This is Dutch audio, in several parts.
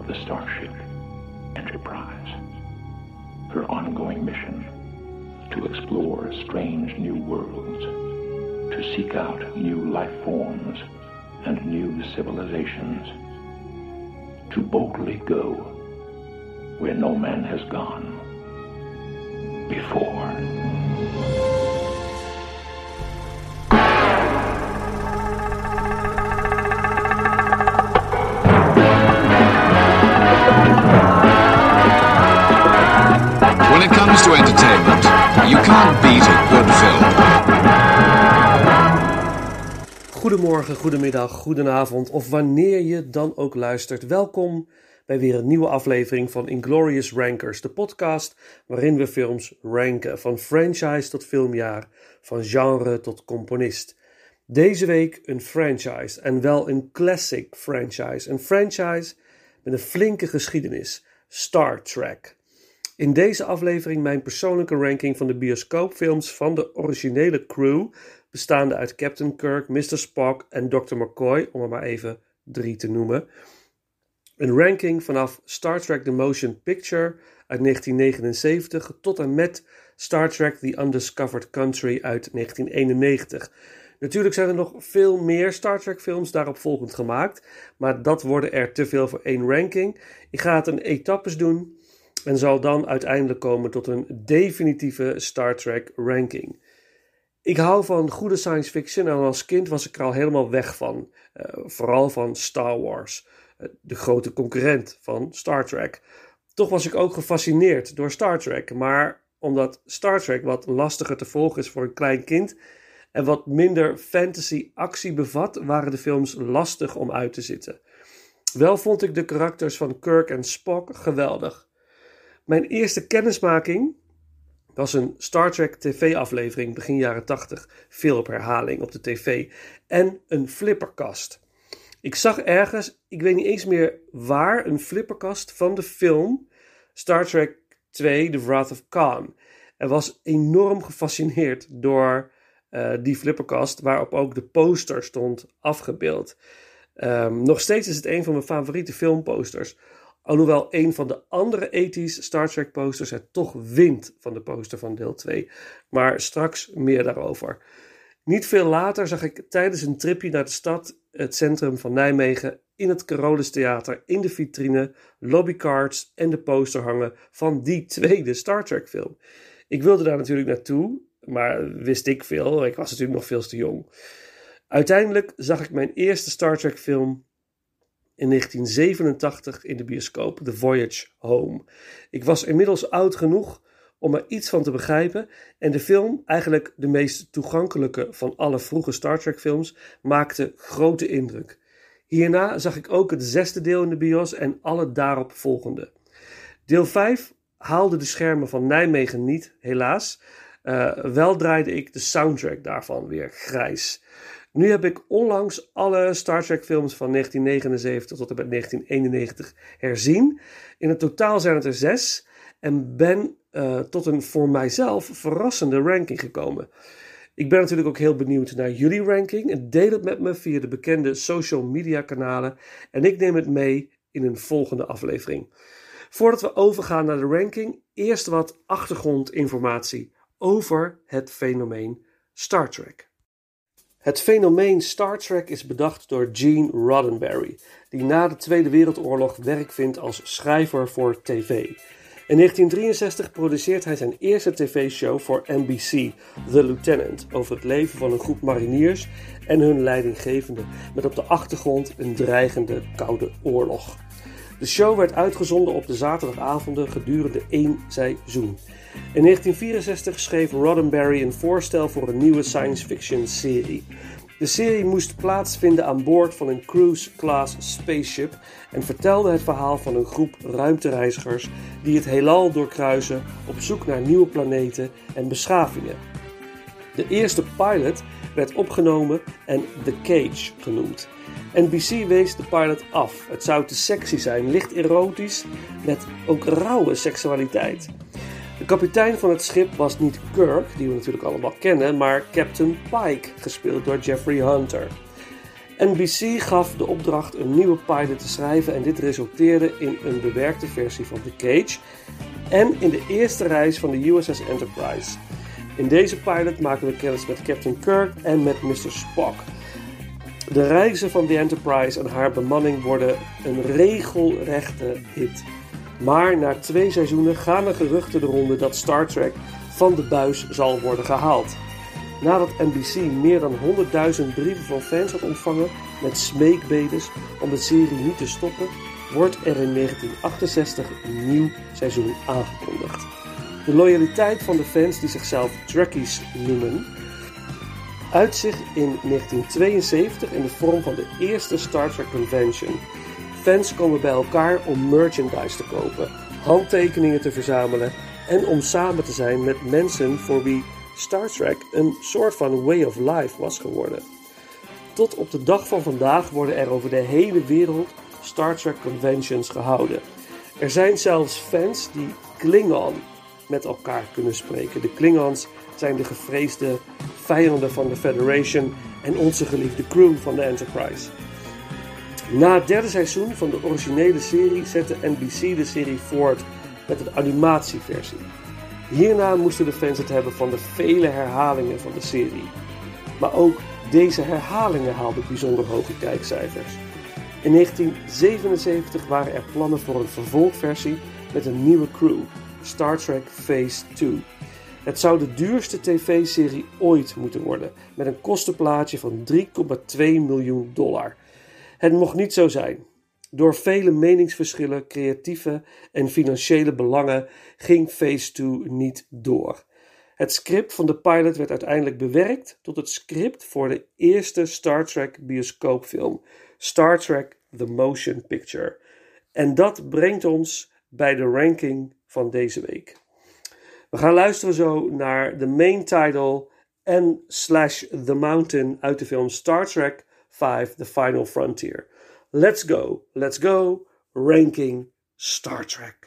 of the Starship Enterprise. Her ongoing mission to explore strange new worlds, to seek out new life forms and new civilizations, to boldly go where no man has gone before. You can't beat a good film. Goedemorgen, goedemiddag, goedenavond of wanneer je dan ook luistert. Welkom bij weer een nieuwe aflevering van Inglorious Rankers, de podcast waarin we films ranken, van franchise tot filmjaar, van genre tot componist. Deze week een franchise en wel een classic franchise, een franchise met een flinke geschiedenis, Star Trek. In deze aflevering mijn persoonlijke ranking van de bioscoopfilms van de originele crew, bestaande uit Captain Kirk, Mr. Spock en Dr. McCoy, om er maar even drie te noemen. Een ranking vanaf Star Trek The Motion Picture uit 1979 tot en met Star Trek The Undiscovered Country uit 1991. Natuurlijk zijn er nog veel meer Star Trek films daarop volgend gemaakt, maar dat worden er te veel voor één ranking. Ik ga het in etappes doen en zal dan uiteindelijk komen tot een definitieve Star Trek ranking. Ik hou van goede science fiction en als kind was ik er al helemaal weg van. Uh, vooral van Star Wars, uh, de grote concurrent van Star Trek. Toch was ik ook gefascineerd door Star Trek, maar omdat Star Trek wat lastiger te volgen is voor een klein kind en wat minder fantasy-actie bevat, waren de films lastig om uit te zitten. Wel vond ik de karakters van Kirk en Spock geweldig. Mijn eerste kennismaking was een Star Trek TV-aflevering begin jaren 80, veel op herhaling op de tv, en een flipperkast. Ik zag ergens, ik weet niet eens meer waar, een flipperkast van de film Star Trek 2 The Wrath of Khan. En was enorm gefascineerd door uh, die flipperkast, waarop ook de poster stond afgebeeld. Um, nog steeds is het een van mijn favoriete filmposters. Alhoewel een van de andere ethisch Star Trek posters het toch wint van de poster van deel 2. Maar straks meer daarover. Niet veel later zag ik tijdens een tripje naar de stad, het centrum van Nijmegen, in het Carolus Theater, in de vitrine, lobbycards en de poster hangen van die tweede Star Trek film. Ik wilde daar natuurlijk naartoe, maar wist ik veel, ik was natuurlijk nog veel te jong. Uiteindelijk zag ik mijn eerste Star Trek film in 1987 in de bioscoop, The Voyage Home. Ik was inmiddels oud genoeg om er iets van te begrijpen en de film, eigenlijk de meest toegankelijke van alle vroege Star Trek films, maakte grote indruk. Hierna zag ik ook het zesde deel in de bios en alle daarop volgende. Deel 5 haalde de schermen van Nijmegen niet, helaas. Uh, wel draaide ik de soundtrack daarvan weer grijs. Nu heb ik onlangs alle Star Trek films van 1979 tot en met 1991 herzien. In het totaal zijn het er zes. En ben uh, tot een voor mijzelf verrassende ranking gekomen. Ik ben natuurlijk ook heel benieuwd naar jullie ranking. Deel het met me via de bekende social media kanalen. En ik neem het mee in een volgende aflevering. Voordat we overgaan naar de ranking, eerst wat achtergrondinformatie over het fenomeen Star Trek. Het fenomeen Star Trek is bedacht door Gene Roddenberry, die na de Tweede Wereldoorlog werk vindt als schrijver voor tv. In 1963 produceert hij zijn eerste tv-show voor NBC, The Lieutenant, over het leven van een groep mariniers en hun leidinggevende, met op de achtergrond een dreigende koude oorlog. De show werd uitgezonden op de zaterdagavonden gedurende één seizoen. In 1964 schreef Roddenberry een voorstel voor een nieuwe science fiction serie. De serie moest plaatsvinden aan boord van een cruise-class spaceship en vertelde het verhaal van een groep ruimtereizigers die het heelal doorkruisen op zoek naar nieuwe planeten en beschavingen. De eerste pilot werd opgenomen en The Cage genoemd. NBC wees de pilot af. Het zou te sexy zijn, licht erotisch, met ook rauwe seksualiteit. De kapitein van het schip was niet Kirk, die we natuurlijk allemaal kennen, maar Captain Pike, gespeeld door Jeffrey Hunter. NBC gaf de opdracht een nieuwe pilot te schrijven en dit resulteerde in een bewerkte versie van The Cage en in de eerste reis van de USS Enterprise. In deze pilot maken we kennis met Captain Kirk en met Mr. Spock. De reizen van de Enterprise en haar bemanning worden een regelrechte hit. Maar na twee seizoenen gaan er geruchten de ronde dat Star Trek van de buis zal worden gehaald. Nadat NBC meer dan 100.000 brieven van fans had ontvangen met smeekbedes om de serie niet te stoppen, wordt er in 1968 een nieuw seizoen aangekondigd. De loyaliteit van de fans die zichzelf Trekkies noemen, uit zich in 1972 in de vorm van de eerste Star Trek Convention. Fans komen bij elkaar om merchandise te kopen, handtekeningen te verzamelen en om samen te zijn met mensen voor wie Star Trek een soort van way of life was geworden. Tot op de dag van vandaag worden er over de hele wereld Star Trek conventions gehouden. Er zijn zelfs fans die Klingon met elkaar kunnen spreken. De Klingons zijn de gevreesde vijanden van de Federation en onze geliefde crew van de Enterprise. Na het derde seizoen van de originele serie zette NBC de serie voort met een animatieversie. Hierna moesten de fans het hebben van de vele herhalingen van de serie. Maar ook deze herhalingen haalden bijzonder hoge kijkcijfers. In 1977 waren er plannen voor een vervolgversie met een nieuwe crew, Star Trek Phase 2. Het zou de duurste tv-serie ooit moeten worden, met een kostenplaatje van 3,2 miljoen dollar. Het mocht niet zo zijn. Door vele meningsverschillen, creatieve en financiële belangen ging Phase 2 niet door. Het script van de pilot werd uiteindelijk bewerkt tot het script voor de eerste Star Trek bioscoopfilm, Star Trek The Motion Picture. En dat brengt ons bij de ranking van deze week. We gaan luisteren zo naar de main title en slash The Mountain uit de film Star Trek 5 The Final Frontier. Let's go, let's go, ranking Star Trek.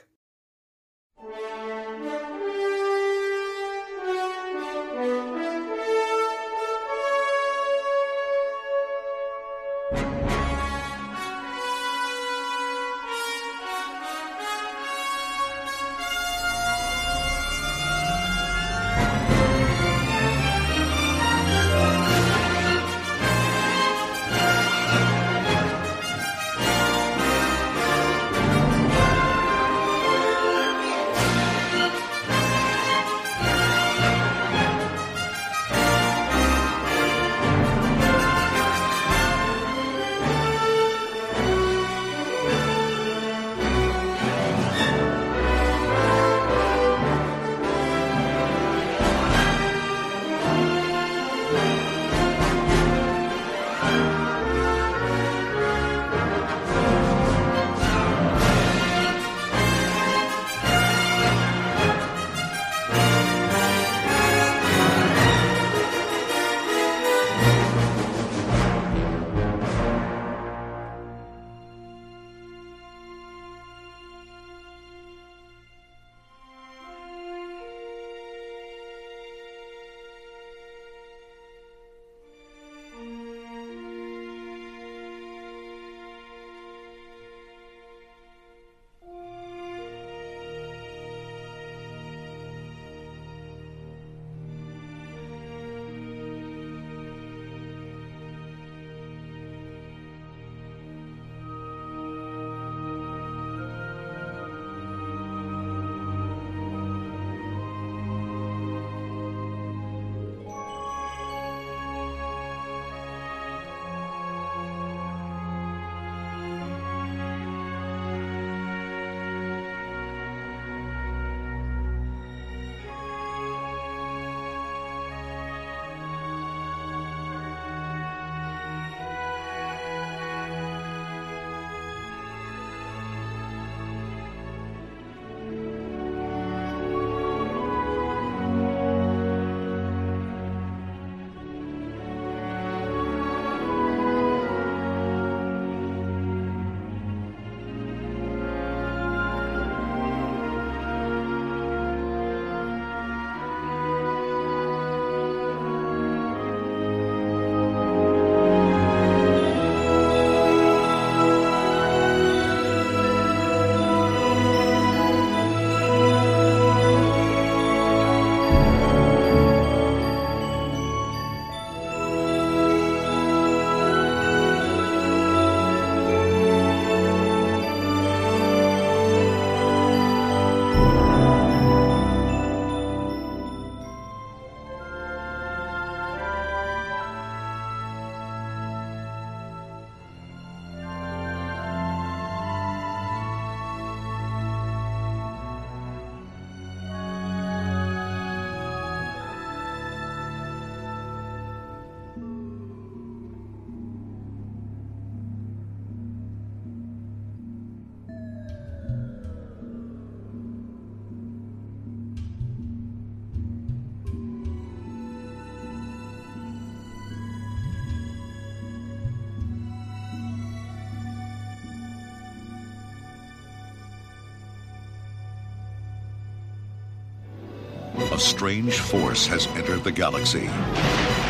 A strange force has entered the galaxy.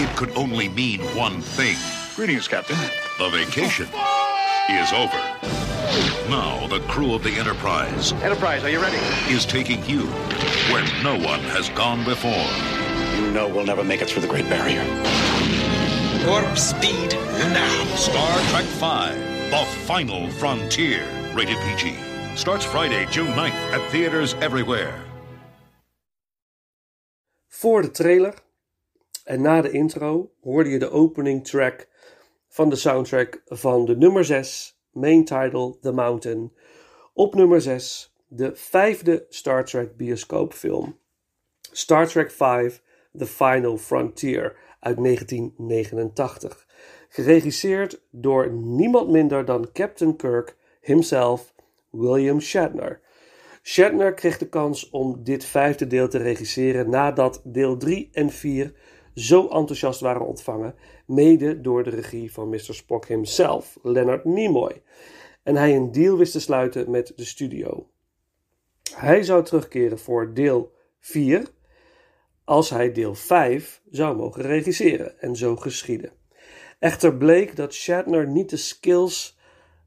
It could only mean one thing. Greetings, Captain. The vacation is over. Now, the crew of the Enterprise Enterprise, are you ready? is taking you where no one has gone before. You know we'll never make it through the Great Barrier. Warp speed now. Star Trek V, The Final Frontier. Rated PG. Starts Friday, June 9th at theaters everywhere. Voor de trailer en na de intro hoorde je de opening track van de soundtrack van de nummer 6, main title The Mountain. Op nummer 6, de vijfde Star Trek bioscoopfilm. Star Trek V The Final Frontier uit 1989. Geregisseerd door niemand minder dan Captain Kirk himself, William Shatner. Shatner kreeg de kans om dit vijfde deel te regisseren nadat deel 3 en 4 zo enthousiast waren ontvangen, mede door de regie van Mr. Spock himself, Leonard Nimoy. En hij een deal wist te sluiten met de studio. Hij zou terugkeren voor deel 4 als hij deel 5 zou mogen regisseren en zo geschieden. Echter bleek dat Shatner niet de skills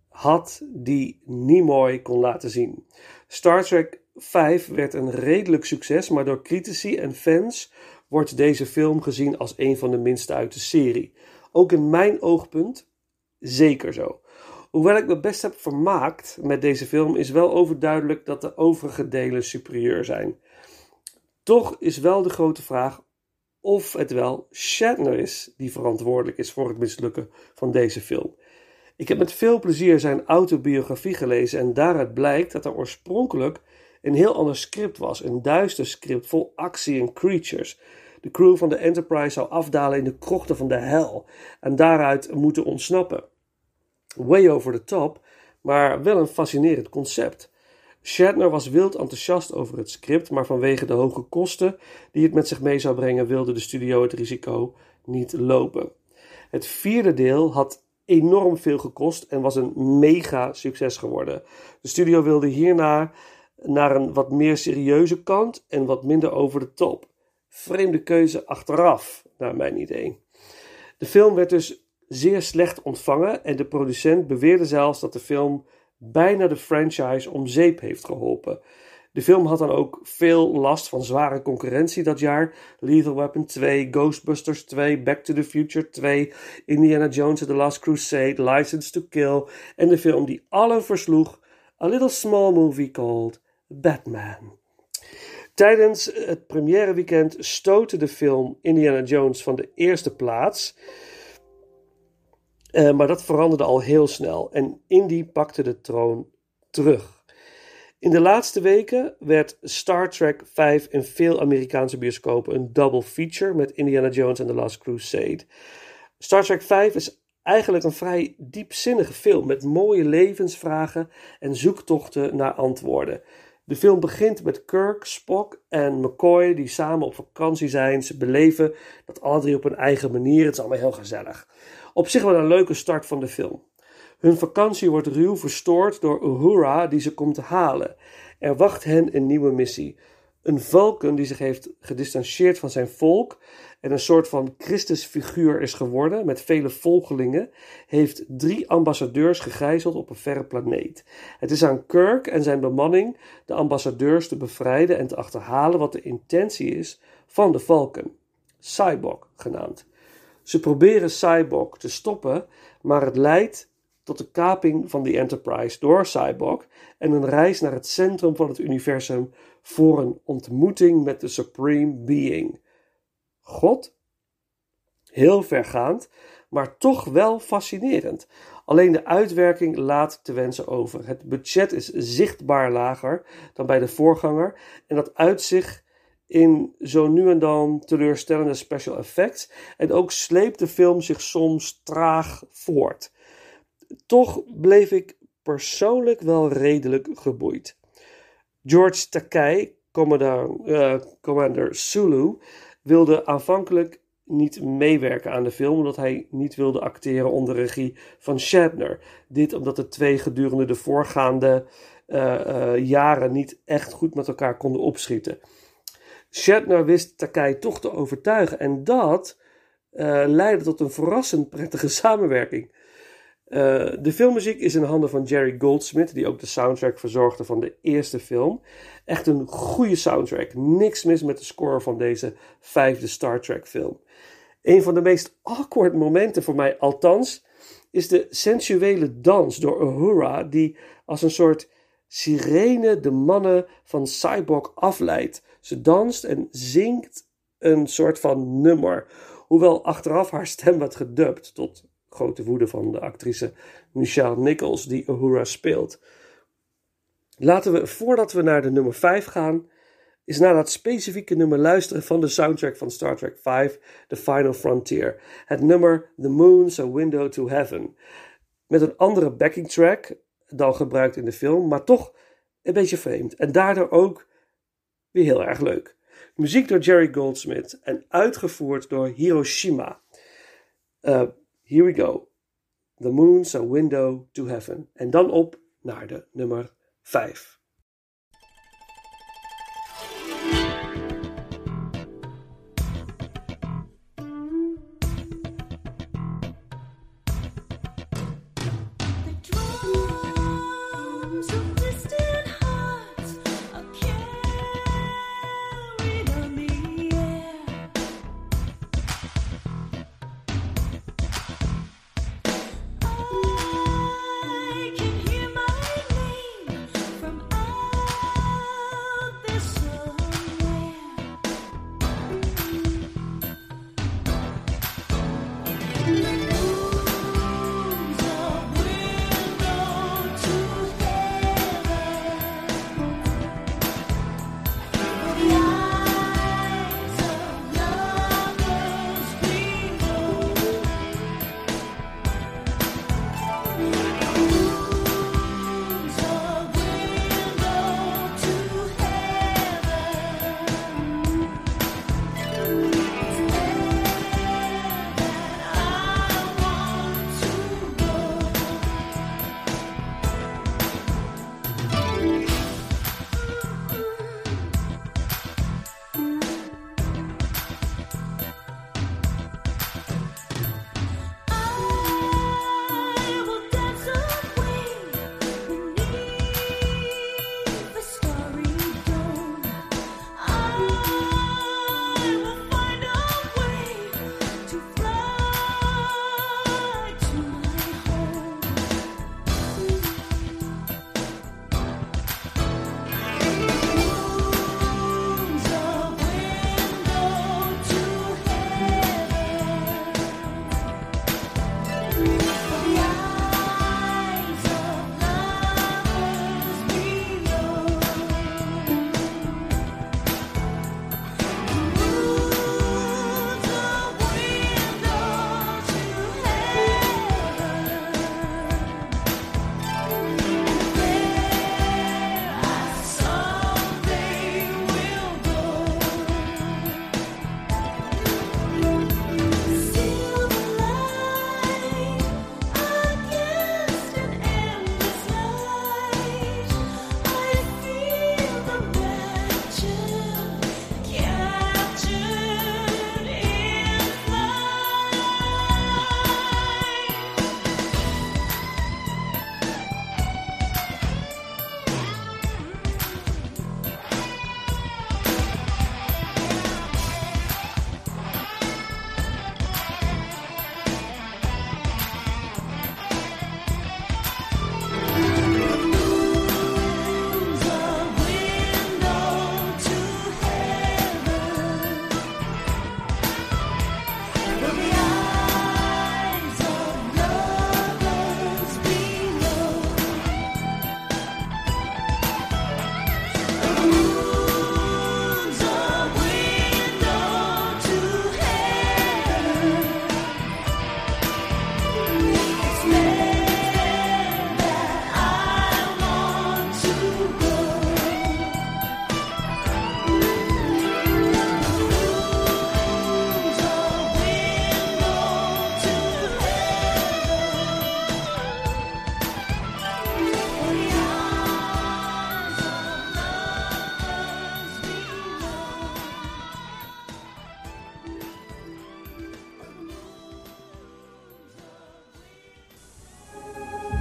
had die Nimoy kon laten zien. Star Trek 5 werd een redelijk succes, maar door critici en fans wordt deze film gezien als een van de minste uit de serie. Ook in mijn oogpunt zeker zo. Hoewel ik me best heb vermaakt met deze film, is wel overduidelijk dat de overige delen superieur zijn. Toch is wel de grote vraag of het wel Shatner is die verantwoordelijk is voor het mislukken van deze film. Ik heb met veel plezier zijn autobiografie gelezen en daaruit blijkt dat er oorspronkelijk een heel ander script was. Een duister script vol actie en creatures. De crew van de Enterprise zou afdalen in de krochten van de hel en daaruit moeten ontsnappen. Way over the top, maar wel een fascinerend concept. Shatner was wild enthousiast over het script, maar vanwege de hoge kosten die het met zich mee zou brengen, wilde de studio het risico niet lopen. Het vierde deel had enorm veel gekost en was een mega succes geworden. De studio wilde hierna naar een wat meer serieuze kant en wat minder over de top. Vreemde keuze achteraf, naar mijn idee. De film werd dus zeer slecht ontvangen en de producent beweerde zelfs dat de film bijna de franchise om zeep heeft geholpen. De film had dan ook veel last van zware concurrentie dat jaar. Lethal Weapon 2, Ghostbusters 2, Back to the Future 2, Indiana Jones and the Last Crusade, License to Kill en de film die allen versloeg, A Little Small Movie Called Batman. Tijdens het première weekend stootte de film Indiana Jones van de eerste plaats. Uh, maar dat veranderde al heel snel en Indy pakte de troon terug. In de laatste weken werd Star Trek 5 in veel Amerikaanse bioscopen een double feature met Indiana Jones and the Last Crusade. Star Trek 5 is eigenlijk een vrij diepzinnige film met mooie levensvragen en zoektochten naar antwoorden. De film begint met Kirk, Spock en McCoy die samen op vakantie zijn. Ze beleven dat alle drie op hun eigen manier. Het is allemaal heel gezellig. Op zich wel een leuke start van de film. Hun vakantie wordt ruw verstoord door Uhura die ze komt halen. Er wacht hen een nieuwe missie. Een Vulcan die zich heeft gedistanceerd van zijn volk en een soort van Christusfiguur is geworden met vele volgelingen, heeft drie ambassadeurs gegijzeld op een verre planeet. Het is aan Kirk en zijn bemanning de ambassadeurs te bevrijden en te achterhalen wat de intentie is van de Vulcan, Cyborg genaamd. Ze proberen Cyborg te stoppen, maar het leidt tot de kaping van de Enterprise door Cyborg en een reis naar het centrum van het universum voor een ontmoeting met de Supreme Being. God? Heel vergaand, maar toch wel fascinerend. Alleen de uitwerking laat te wensen over. Het budget is zichtbaar lager dan bij de voorganger en dat uit zich in zo nu en dan teleurstellende special effects en ook sleept de film zich soms traag voort. Toch bleef ik persoonlijk wel redelijk geboeid. George Takei, uh, Commander Sulu, wilde aanvankelijk niet meewerken aan de film, omdat hij niet wilde acteren onder regie van Shatner. Dit omdat de twee gedurende de voorgaande uh, uh, jaren niet echt goed met elkaar konden opschieten. Shatner wist Takai toch te overtuigen en dat leidde tot een verrassend prettige samenwerking. Uh, de filmmuziek is in handen van Jerry Goldsmith, die ook de soundtrack verzorgde van de eerste film. Echt een goede soundtrack. Niks mis met de score van deze vijfde Star Trek film. Een van de meest awkward momenten voor mij, althans, is de sensuele dans door Uhura, die als een soort sirene de mannen van Cyborg afleidt. Ze danst en zingt een soort van nummer. Hoewel achteraf haar stem werd gedubt, tot grote woede van de actrice Michelle Nichols, die Uhura speelt. Laten we, voordat we naar de nummer 5 gaan, is naar dat specifieke nummer luisteren van de soundtrack van Star Trek 5, The Final Frontier. Het nummer The Moon's a Window to Heaven. Met een andere backing track dan gebruikt in de film, maar toch een beetje vreemd. En daardoor ook weer heel erg leuk. Muziek door Jerry Goldsmith en uitgevoerd door Hiroshima. Uh, here we go. The Moon's a Window to Heaven. En dan op naar de nummer 5.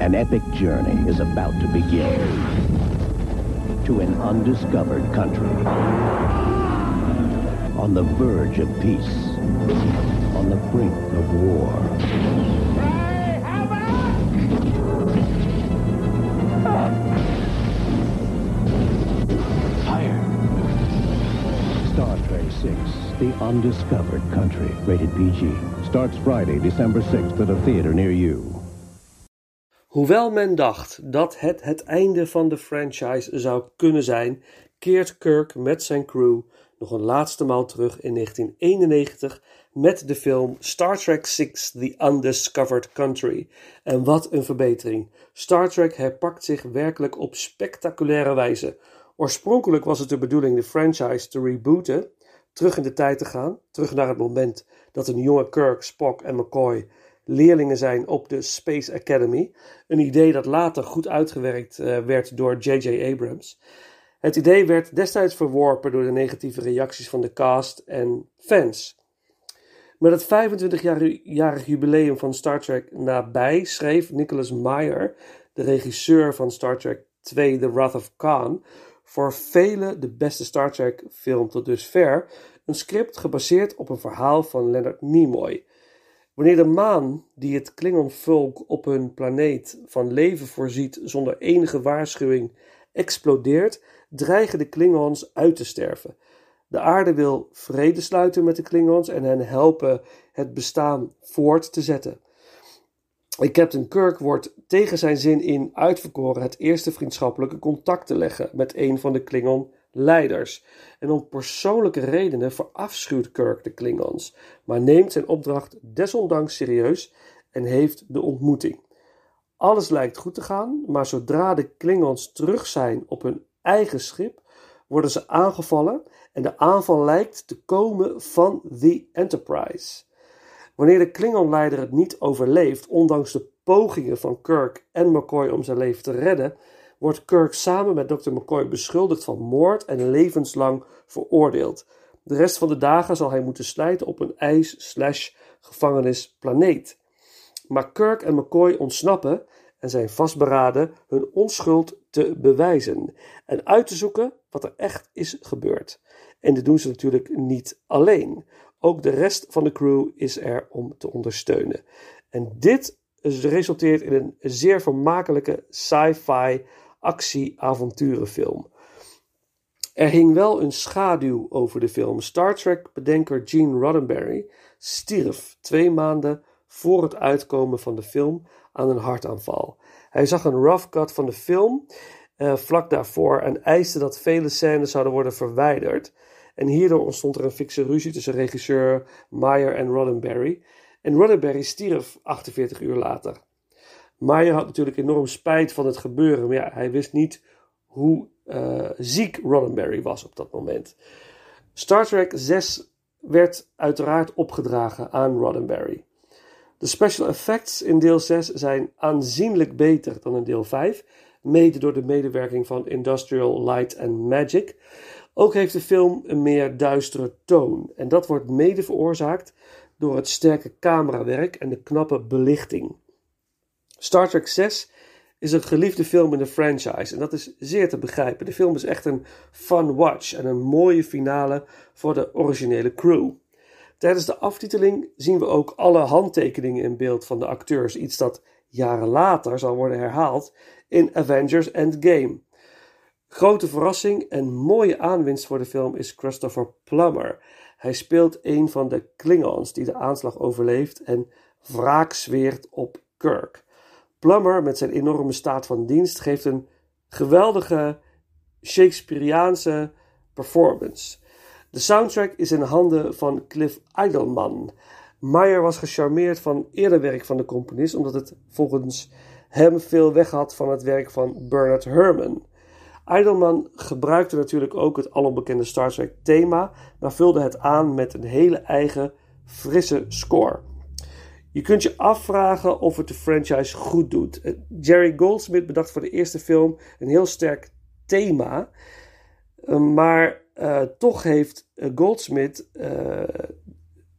An epic journey is about to begin to an undiscovered country. On the verge of peace, on the brink of war. Star Trek 6, The Undiscovered Country, rated PG. Starts Friday, December 6th at a theater near you. Hoewel men dacht dat het het einde van de franchise zou kunnen zijn, keert Kirk met zijn crew nog een laatste maal terug in 1991 met de film Star Trek VI The Undiscovered Country. En wat een verbetering. Star Trek herpakt zich werkelijk op spectaculaire wijze. Oorspronkelijk was het de bedoeling de franchise te rebooten, terug in de tijd te gaan, terug naar het moment dat een jonge Kirk, Spock en McCoy leerlingen zijn op de Space Academy. Een idee dat later goed uitgewerkt uh, werd door J.J. Abrams. Het idee werd destijds verworpen door de negatieve reacties van de cast en fans. Met het 25-jarig jubileum van Star Trek nabij schreef Nicholas Meyer, de regisseur van Star Trek 2 The Wrath of Khan, voor velen de beste Star Trek film tot dusver, een script gebaseerd op een verhaal van Leonard Nimoy. Wanneer de maan, die het Klingon-volk op hun planeet van leven voorziet zonder enige waarschuwing, explodeert, dreigen de Klingons uit te sterven. De aarde wil vrede sluiten met de Klingons en hen helpen het bestaan voort te zetten. Captain Kirk wordt tegen zijn zin in uitverkoren het eerste vriendschappelijke contact te leggen met een van de Klingon-leiders. En om persoonlijke redenen verafschuwt Kirk de Klingons, maar neemt zijn opdracht desondanks serieus en heeft de ontmoeting. Alles lijkt goed te gaan, maar zodra de Klingons terug zijn op hun eigen schip, worden ze aangevallen en de aanval lijkt te komen van The Enterprise. Wanneer de Klingon-leider het niet overleeft, ondanks de pogingen van Kirk en McCoy om zijn leven te redden, wordt Kirk samen met Dr. McCoy beschuldigd van moord en levenslang veroordeeld. De rest van de dagen zal hij moeten slijten op een ijs-gevangenisplaneet. Maar Kirk en McCoy ontsnappen en zijn vastberaden hun onschuld te bewijzen en uit te zoeken wat er echt is gebeurd. En dit doen ze natuurlijk niet alleen. Ook de rest van de crew is er om te ondersteunen. En dit resulteert in een zeer vermakelijke sci-fi actie-avonturenfilm. Er hing wel een schaduw over de film. Star Trek-bedenker Gene Roddenberry stierf twee maanden voor het uitkomen van de film aan een hartaanval. Hij zag een rough cut van de film uh, vlak daarvoor en eiste dat vele scènes zouden worden verwijderd. En hierdoor ontstond er een fikse ruzie tussen regisseur Meyer en Roddenberry. En Roddenberry stierf 48 uur later. Meyer had natuurlijk enorm spijt van het gebeuren, maar ja, hij wist niet hoe uh, ziek Roddenberry was op dat moment. Star Trek 6 werd uiteraard opgedragen aan Roddenberry. De special effects in deel 6 zijn aanzienlijk beter dan in deel 5, mede door de medewerking van Industrial Light and Magic. Ook heeft de film een meer duistere toon en dat wordt mede veroorzaakt door het sterke camerawerk en de knappe belichting. Star Trek 6 is een geliefde film in de franchise en dat is zeer te begrijpen. De film is echt een fun watch en een mooie finale voor de originele crew. Tijdens de aftiteling zien we ook alle handtekeningen in beeld van de acteurs, iets dat jaren later zal worden herhaald in Avengers Endgame. Grote verrassing en mooie aanwinst voor de film is Christopher Plummer. Hij speelt een van de Klingons die de aanslag overleeft en wraak zweert op Kirk. Plummer met zijn enorme staat van dienst geeft een geweldige Shakespeareaanse performance. De soundtrack is in handen van Cliff Eidelman. Meyer was gecharmeerd van eerder werk van de componist, omdat het volgens hem veel weg had van het werk van Bernard Herrmann. Eidelman gebruikte natuurlijk ook het alombekende Star Trek thema, maar vulde het aan met een hele eigen, frisse score. Je kunt je afvragen of het de franchise goed doet. Eh, Jerry Goldsmith bedacht voor de eerste film een heel sterk thema, eh, maar uh, toch heeft Goldsmith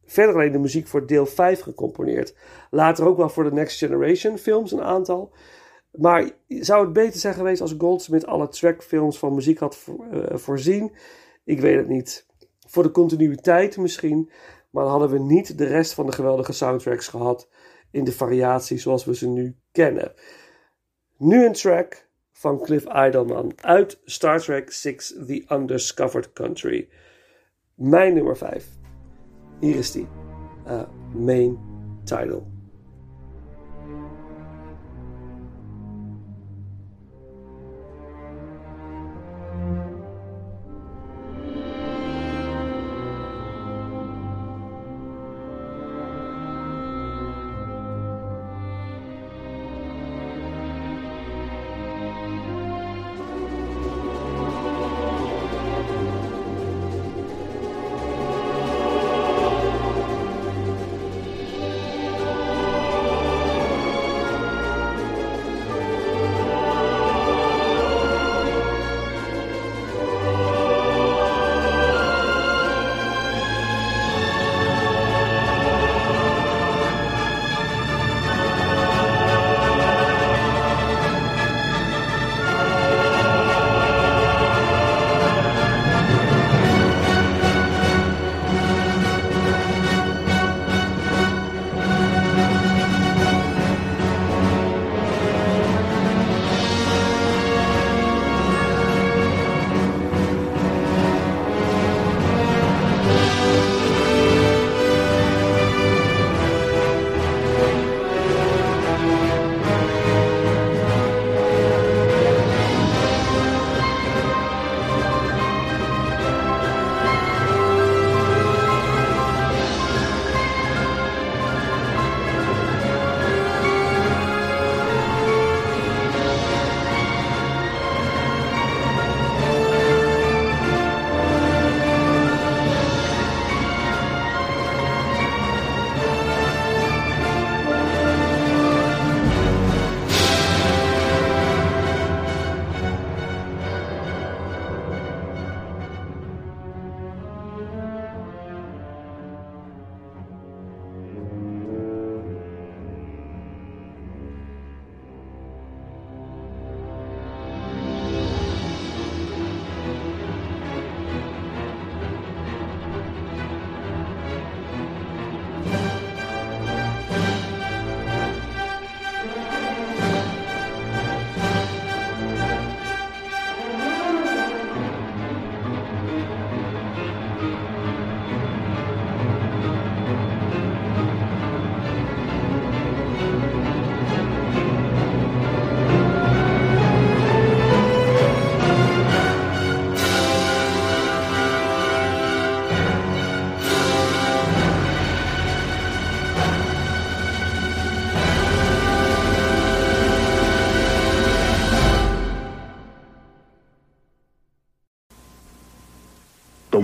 verder alleen de muziek voor deel 5 gecomponeerd. Later ook wel voor de Next Generation films een aantal. Maar zou het beter zijn geweest als Goldsmith alle trackfilms van muziek had voorzien? Ik weet het niet. Voor de continuïteit misschien, maar hadden we niet de rest van de geweldige soundtracks gehad in de variatie zoals we ze nu kennen. Nu een track van Cliff Idleman uit Star Trek 6 The Undiscovered Country. Mijn nummer 5. Hier is die. Uh, main title.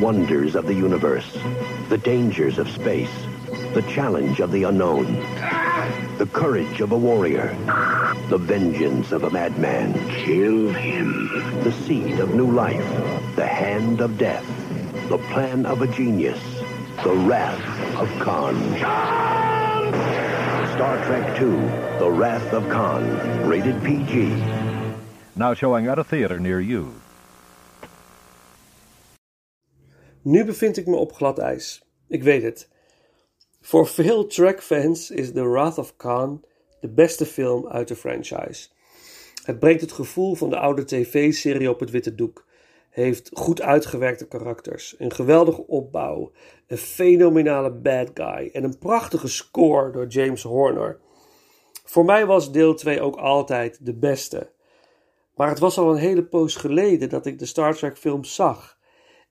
Wonders of the universe, the dangers of space, the challenge of the unknown, the courage of a warrior, the vengeance of a madman. Kill him. The seed of new life, the hand of death, the plan of a genius, the wrath of Khan. Star Trek II, The Wrath of Khan, rated PG. Now showing at a theater near you. Nu bevind ik me op glad ijs. Ik weet het. Voor veel trackfans is The Wrath of Khan de beste film uit de franchise. Het brengt het gevoel van de oude tv-serie op het witte doek. Heeft goed uitgewerkte karakters, een geweldige opbouw, een fenomenale bad guy en een prachtige score door James Horner. Voor mij was deel 2 ook altijd de beste. Maar het was al een hele poos geleden dat ik de Star Trek films zag.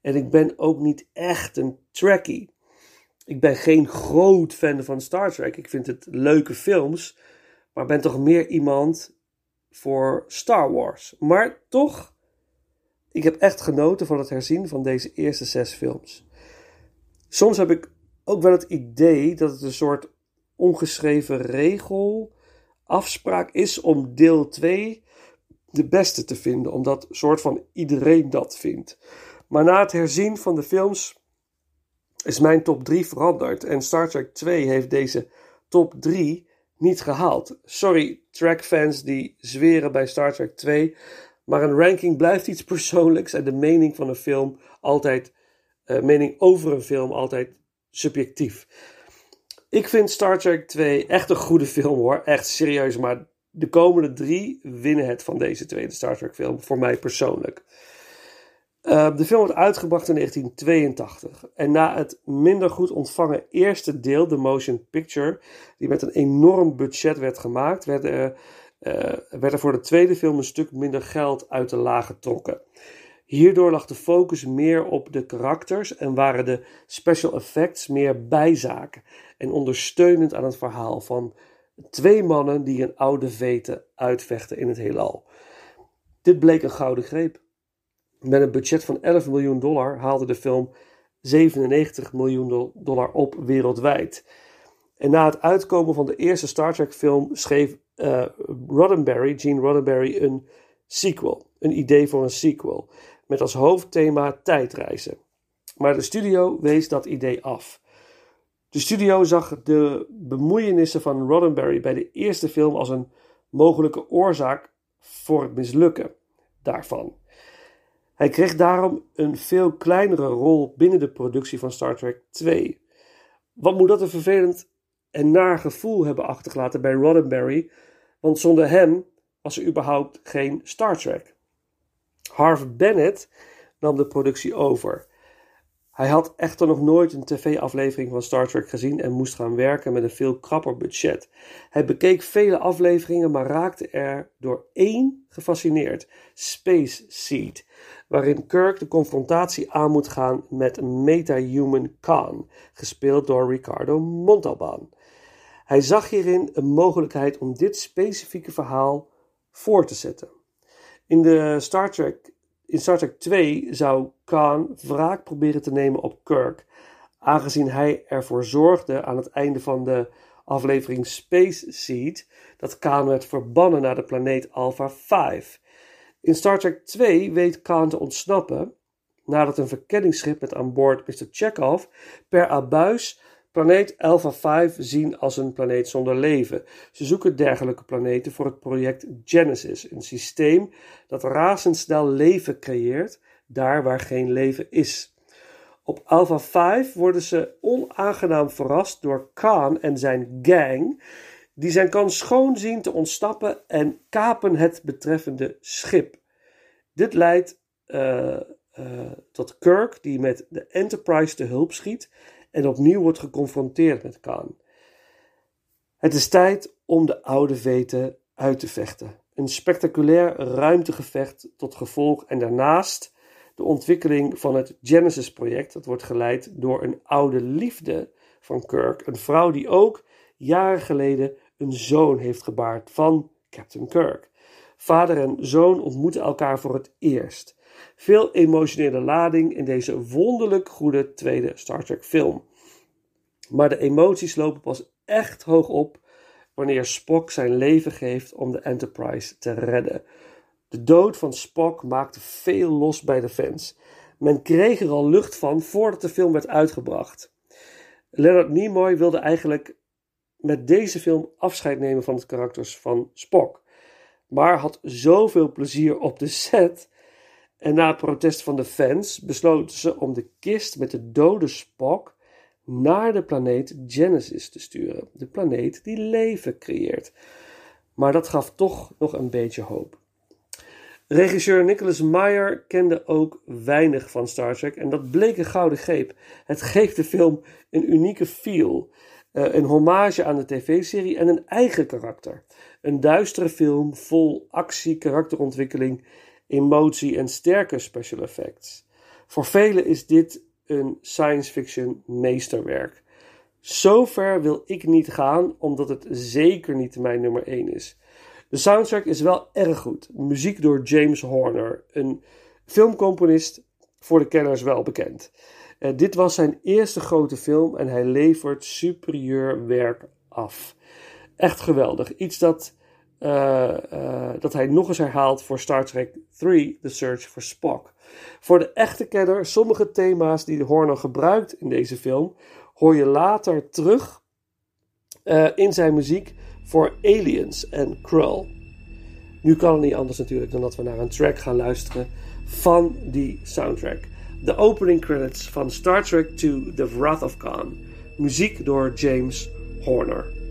En ik ben ook niet echt een Trekkie. Ik ben geen groot fan van Star Trek. Ik vind het leuke films. Maar ben toch meer iemand voor Star Wars. Maar toch, ik heb echt genoten van het herzien van deze eerste zes films. Soms heb ik ook wel het idee dat het een soort ongeschreven regel, afspraak is om deel 2 de beste te vinden, omdat soort van iedereen dat vindt. Maar na het herzien van de films is mijn top 3 veranderd. En Star Trek 2 heeft deze top 3 niet gehaald. Sorry, trackfans die zweren bij Star Trek 2. Maar een ranking blijft iets persoonlijks en de mening van een film altijd, uh, mening over een film altijd subjectief. Ik vind Star Trek 2 echt een goede film hoor, echt serieus, maar de komende drie winnen het van deze tweede Star Trek film, voor mij persoonlijk. Uh, de film wordt uitgebracht in 1982 en na het minder goed ontvangen eerste deel, de motion picture, die met een enorm budget werd gemaakt, werd er uh, werd er voor de tweede film een stuk minder geld uit de laag getrokken. Hierdoor lag de focus meer op de karakters en waren de special effects meer bijzaken en ondersteunend aan het verhaal van twee mannen die een oude veten uitvechten in het heelal. Dit bleek een gouden greep. Met een budget van 11 miljoen dollar haalde de film 97 miljoen dollar op wereldwijd. En na het uitkomen van de eerste Star Trek film schreef uh, Roddenberry, Gene Roddenberry, een sequel. Een idee voor een sequel. Met als hoofdthema tijdreizen. Maar de studio wees dat idee af. De studio zag de bemoeienissen van Roddenberry bij de eerste film als een mogelijke oorzaak voor het mislukken daarvan. Hij kreeg daarom een veel kleinere rol binnen de productie van Star Trek 2. Wat moet dat een vervelend en naar gevoel hebben achtergelaten bij Roddenberry, want zonder hem was er überhaupt geen Star Trek. Harv Bennett nam de productie over. Hij had echter nog nooit een tv-aflevering van Star Trek gezien en moest gaan werken met een veel krapper budget. Hij bekeek vele afleveringen, maar raakte er door één gefascineerd: Space Seed, waarin Kirk de confrontatie aan moet gaan met Meta-Human Khan, gespeeld door Ricardo Montalban. Hij zag hierin een mogelijkheid om dit specifieke verhaal voor te zetten. In, de Star Trek, in Star Trek 2 zou Khan wraak proberen te nemen op Kirk, aangezien hij ervoor zorgde aan het einde van de aflevering Space Seed dat Khan werd verbannen naar de planeet Alpha 5. In Star Trek 2 weet Khan te ontsnappen nadat een verkenningsschip met aan boord Mr. Chekhov per abuis planeet Alpha 5 zien als een planeet zonder leven. Ze zoeken dergelijke planeten voor het project Genesis, een systeem dat razendsnel leven creëert daar waar geen leven is. Op Alpha 5 worden ze onaangenaam verrast door Khan en zijn gang, die zijn kans schoon zien te ontsnappen en kapen het betreffende schip. Dit leidt uh, uh, tot Kirk, die met de Enterprise te hulp schiet en opnieuw wordt geconfronteerd met Khan. Het is tijd om de oude veten uit te vechten. Een spectaculair ruimtegevecht tot gevolg en daarnaast de ontwikkeling van het Genesis-project. Dat wordt geleid door een oude liefde van Kirk, een vrouw die ook jaren geleden een zoon heeft gebaard van Captain Kirk. Vader en zoon ontmoeten elkaar voor het eerst. Veel emotionele lading in deze wonderlijk goede tweede Star Trek film. Maar de emoties lopen pas echt hoog op wanneer Spock zijn leven geeft om de Enterprise te redden. De dood van Spock maakte veel los bij de fans. Men kreeg er al lucht van voordat de film werd uitgebracht. Leonard Nimoy wilde eigenlijk met deze film afscheid nemen van de karakters van Spock, maar had zoveel plezier op de set en na protest van de fans besloten ze om de kist met de dode Spock naar de planeet Genesis te sturen. De planeet die leven creëert. Maar dat gaf toch nog een beetje hoop. Regisseur Nicholas Meyer kende ook weinig van Star Trek en dat bleek een gouden greep. Het geeft de film een unieke feel, eh, een hommage aan de tv-serie en een eigen karakter. Een duistere film vol actie, karakterontwikkeling emotie en sterke special effects. Voor velen is dit een science fiction meesterwerk. Zover wil ik niet gaan, omdat het zeker niet mijn nummer 1 is. De soundtrack is wel erg goed. Muziek door James Horner, een filmcomponist voor de kenners wel bekend. Uh, dit was zijn eerste grote film en hij levert superieur werk af. Echt geweldig. Iets dat uh, uh, dat hij nog eens herhaalt voor Star Trek 3, The Search for Spock. Voor de echte kenner, sommige thema's die Horner gebruikt in deze film, hoor je later terug uh, in zijn muziek voor Aliens en Krull. Nu kan het niet anders natuurlijk dan dat we naar een track gaan luisteren van die soundtrack. De opening credits van Star Trek II The Wrath of Khan. Muziek door James Horner.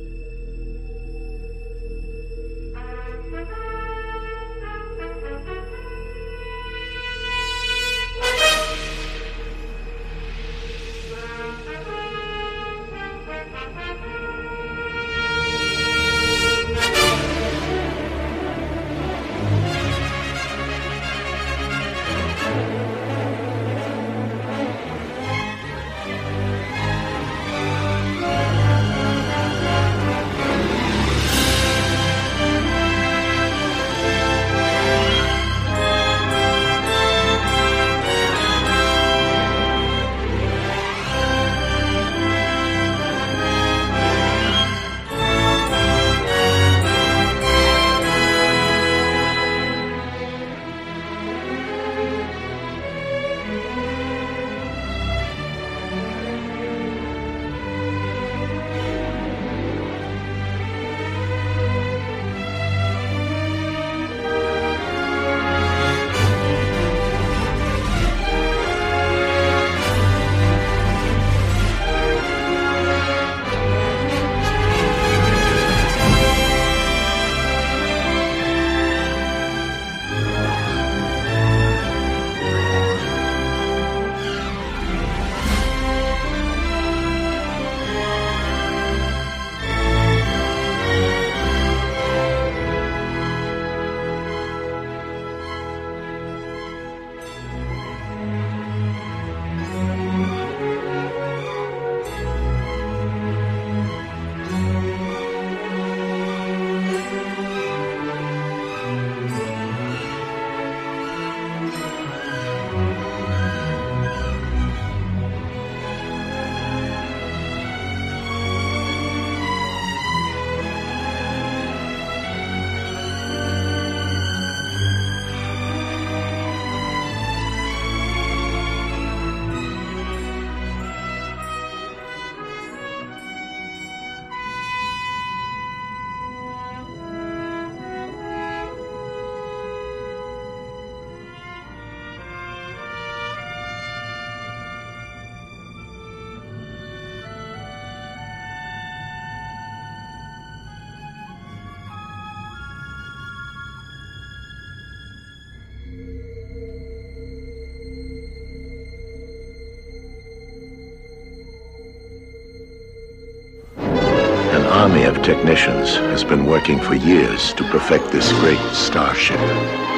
Technicians has been working for years to perfect this great starship.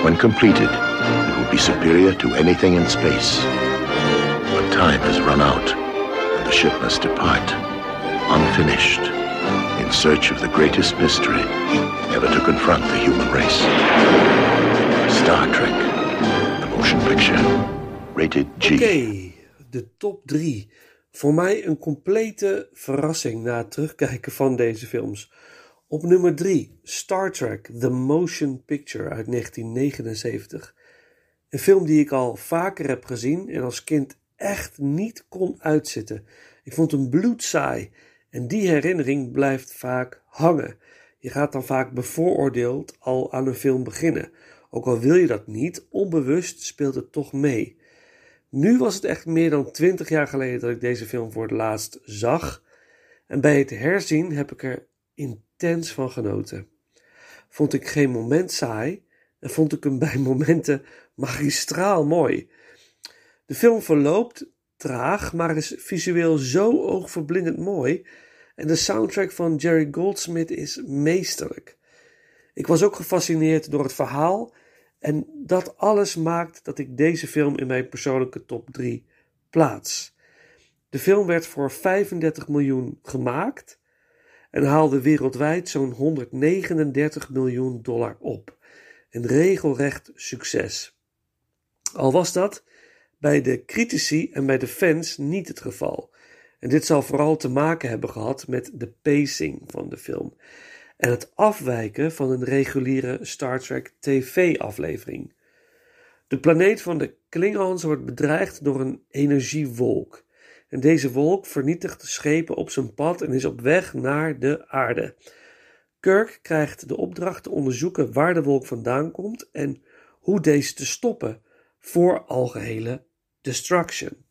When completed, it will be superior to anything in space. But time has run out, and the ship must depart, unfinished, in search of the greatest mystery ever to confront the human race. Star Trek, the motion picture, rated G. Oké, de top 3 Voor mij een complete verrassing na het terugkijken van deze films. Op nummer 3 Star Trek The Motion Picture uit 1979. Een film die ik al vaker heb gezien en als kind echt niet kon uitzitten. Ik vond hem bloedsaai en die herinnering blijft vaak hangen. Je gaat dan vaak bevooroordeeld al aan een film beginnen. Ook al wil je dat niet, onbewust speelt het toch mee. Nu was het echt meer dan twintig jaar geleden dat ik deze film voor het laatst zag. En bij het herzien heb ik er intens van genoten. Vond ik geen moment saai en vond ik hem bij momenten magistraal mooi. De film verloopt traag, maar is visueel zo oogverblindend mooi. En de soundtrack van Jerry Goldsmith is meesterlijk. Ik was ook gefascineerd door het verhaal en dat alles maakt dat ik deze film in mijn persoonlijke top 3 plaats. De film werd voor 35 miljoen gemaakt en haalde wereldwijd zo'n 139 miljoen dollar op. Een regelrecht succes. Al was dat bij de critici en bij de fans niet het geval. En dit zal vooral te maken hebben gehad met de pacing van de film en het afwijken van een reguliere Star Trek TV-aflevering. De planeet van de Klingons wordt bedreigd door een energiewolk. En deze wolk vernietigt de schepen op zijn pad en is op weg naar de aarde. Kirk krijgt de opdracht te onderzoeken waar de wolk vandaan komt en hoe deze te stoppen voor algehele destruction.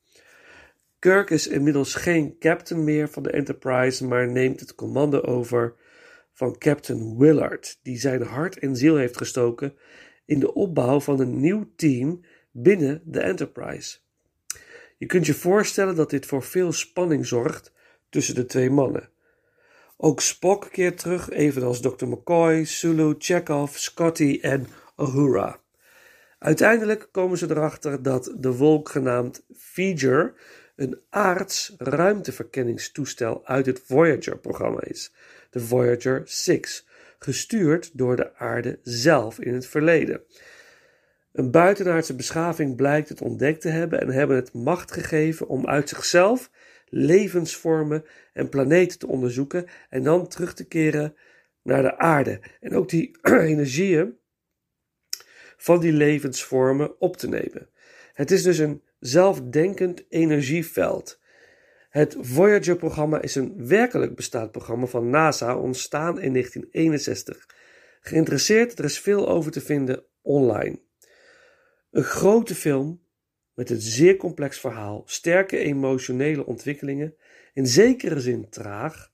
Kirk is inmiddels geen captain meer van de Enterprise, maar neemt het commando over van Captain Willard, die zijn hart en ziel heeft gestoken in de opbouw van een nieuw team binnen de Enterprise. Je kunt je voorstellen dat dit voor veel spanning zorgt tussen de twee mannen. Ook Spock keert terug, evenals Dr. McCoy, Sulu, Chekhov, Scotty en Uhura. Uiteindelijk komen ze erachter dat de wolk genaamd Feature een aards ruimteverkenningstoestel uit het Voyager-programma is, de Voyager 6, gestuurd door de aarde zelf in het verleden. Een buitenaardse beschaving blijkt het ontdekt te hebben en hebben het macht gegeven om uit zichzelf levensvormen en planeten te onderzoeken en dan terug te keren naar de aarde. En ook die energieën van die levensvormen op te nemen. Het is dus een zelfdenkend energieveld. Het Voyager-programma is een werkelijk bestaand programma van NASA, ontstaan in 1961. Geïnteresseerd, er is veel over te vinden online. Een grote film met een zeer complex verhaal, sterke emotionele ontwikkelingen, in zekere zin traag.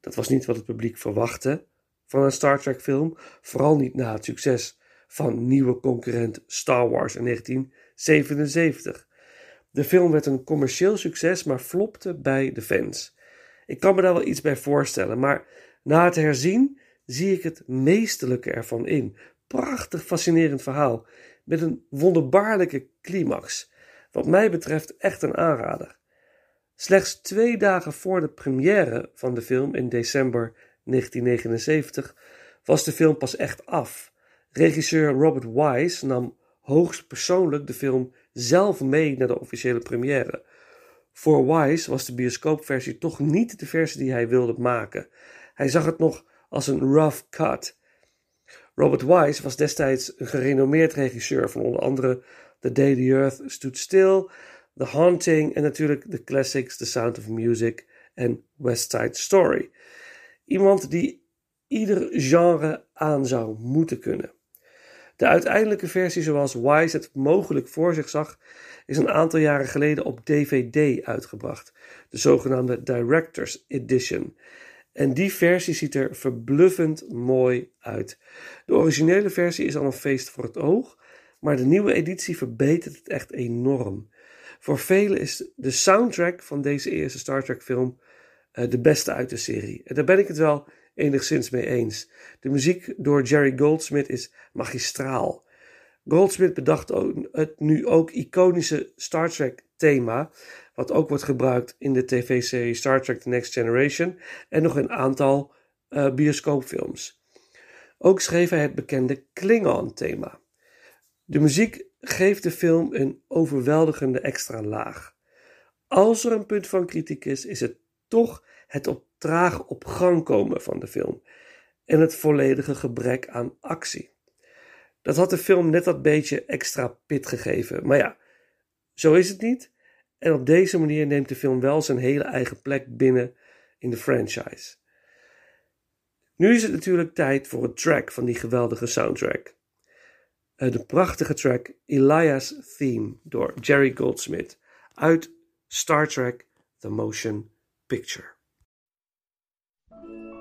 Dat was niet wat het publiek verwachtte van een Star Trek film, vooral niet na het succes van nieuwe concurrent Star Wars in 1977. De film werd een commercieel succes, maar flopte bij de fans. Ik kan me daar wel iets bij voorstellen, maar na het herzien zie ik het meesterlijke ervan in. Prachtig fascinerend verhaal met een wonderbaarlijke climax. Wat mij betreft echt een aanrader. Slechts twee dagen voor de première van de film in december 1979 was de film pas echt af. Regisseur Robert Wise nam hoogstpersoonlijk de film zelf mee naar de officiële première. Voor Wise was de bioscoopversie toch niet de versie die hij wilde maken. Hij zag het nog als een rough cut. Robert Wise was destijds een gerenommeerd regisseur van onder andere The Day the Earth Stood Still, The Haunting en natuurlijk de classics The Sound of Music en West Side Story. Iemand die ieder genre aan zou moeten kunnen. De uiteindelijke versie zoals Wise het mogelijk voor zich zag, is een aantal jaren geleden op DVD uitgebracht, de zogenaamde Director's Edition. En die versie ziet er verbluffend mooi uit. De originele versie is al een feest voor het oog, maar de nieuwe editie verbetert het echt enorm. Voor velen is de soundtrack van deze eerste Star Trek film uh, de beste uit de serie. En daar ben ik het wel enigszins mee eens. De muziek door Jerry Goldsmith is magistraal. Goldsmith bedacht het nu ook iconische Star Trek thema, wat ook wordt gebruikt in de tv-serie Star Trek The Next Generation en nog een aantal uh, bioscoopfilms. Ook schreef hij het bekende Klingon thema. De muziek geeft de film een overweldigende extra laag. Als er een punt van kritiek is, is het toch het op traag op gang komen van de film en het volledige gebrek aan actie. Dat had de film net dat beetje extra pit gegeven, maar ja, zo is het niet. En op deze manier neemt de film wel zijn hele eigen plek binnen in de franchise. Nu is het natuurlijk tijd voor een track van die geweldige soundtrack. Eh, de prachtige track Elias Theme door Jerry Goldsmith uit Star Trek The Motion Picture. thank you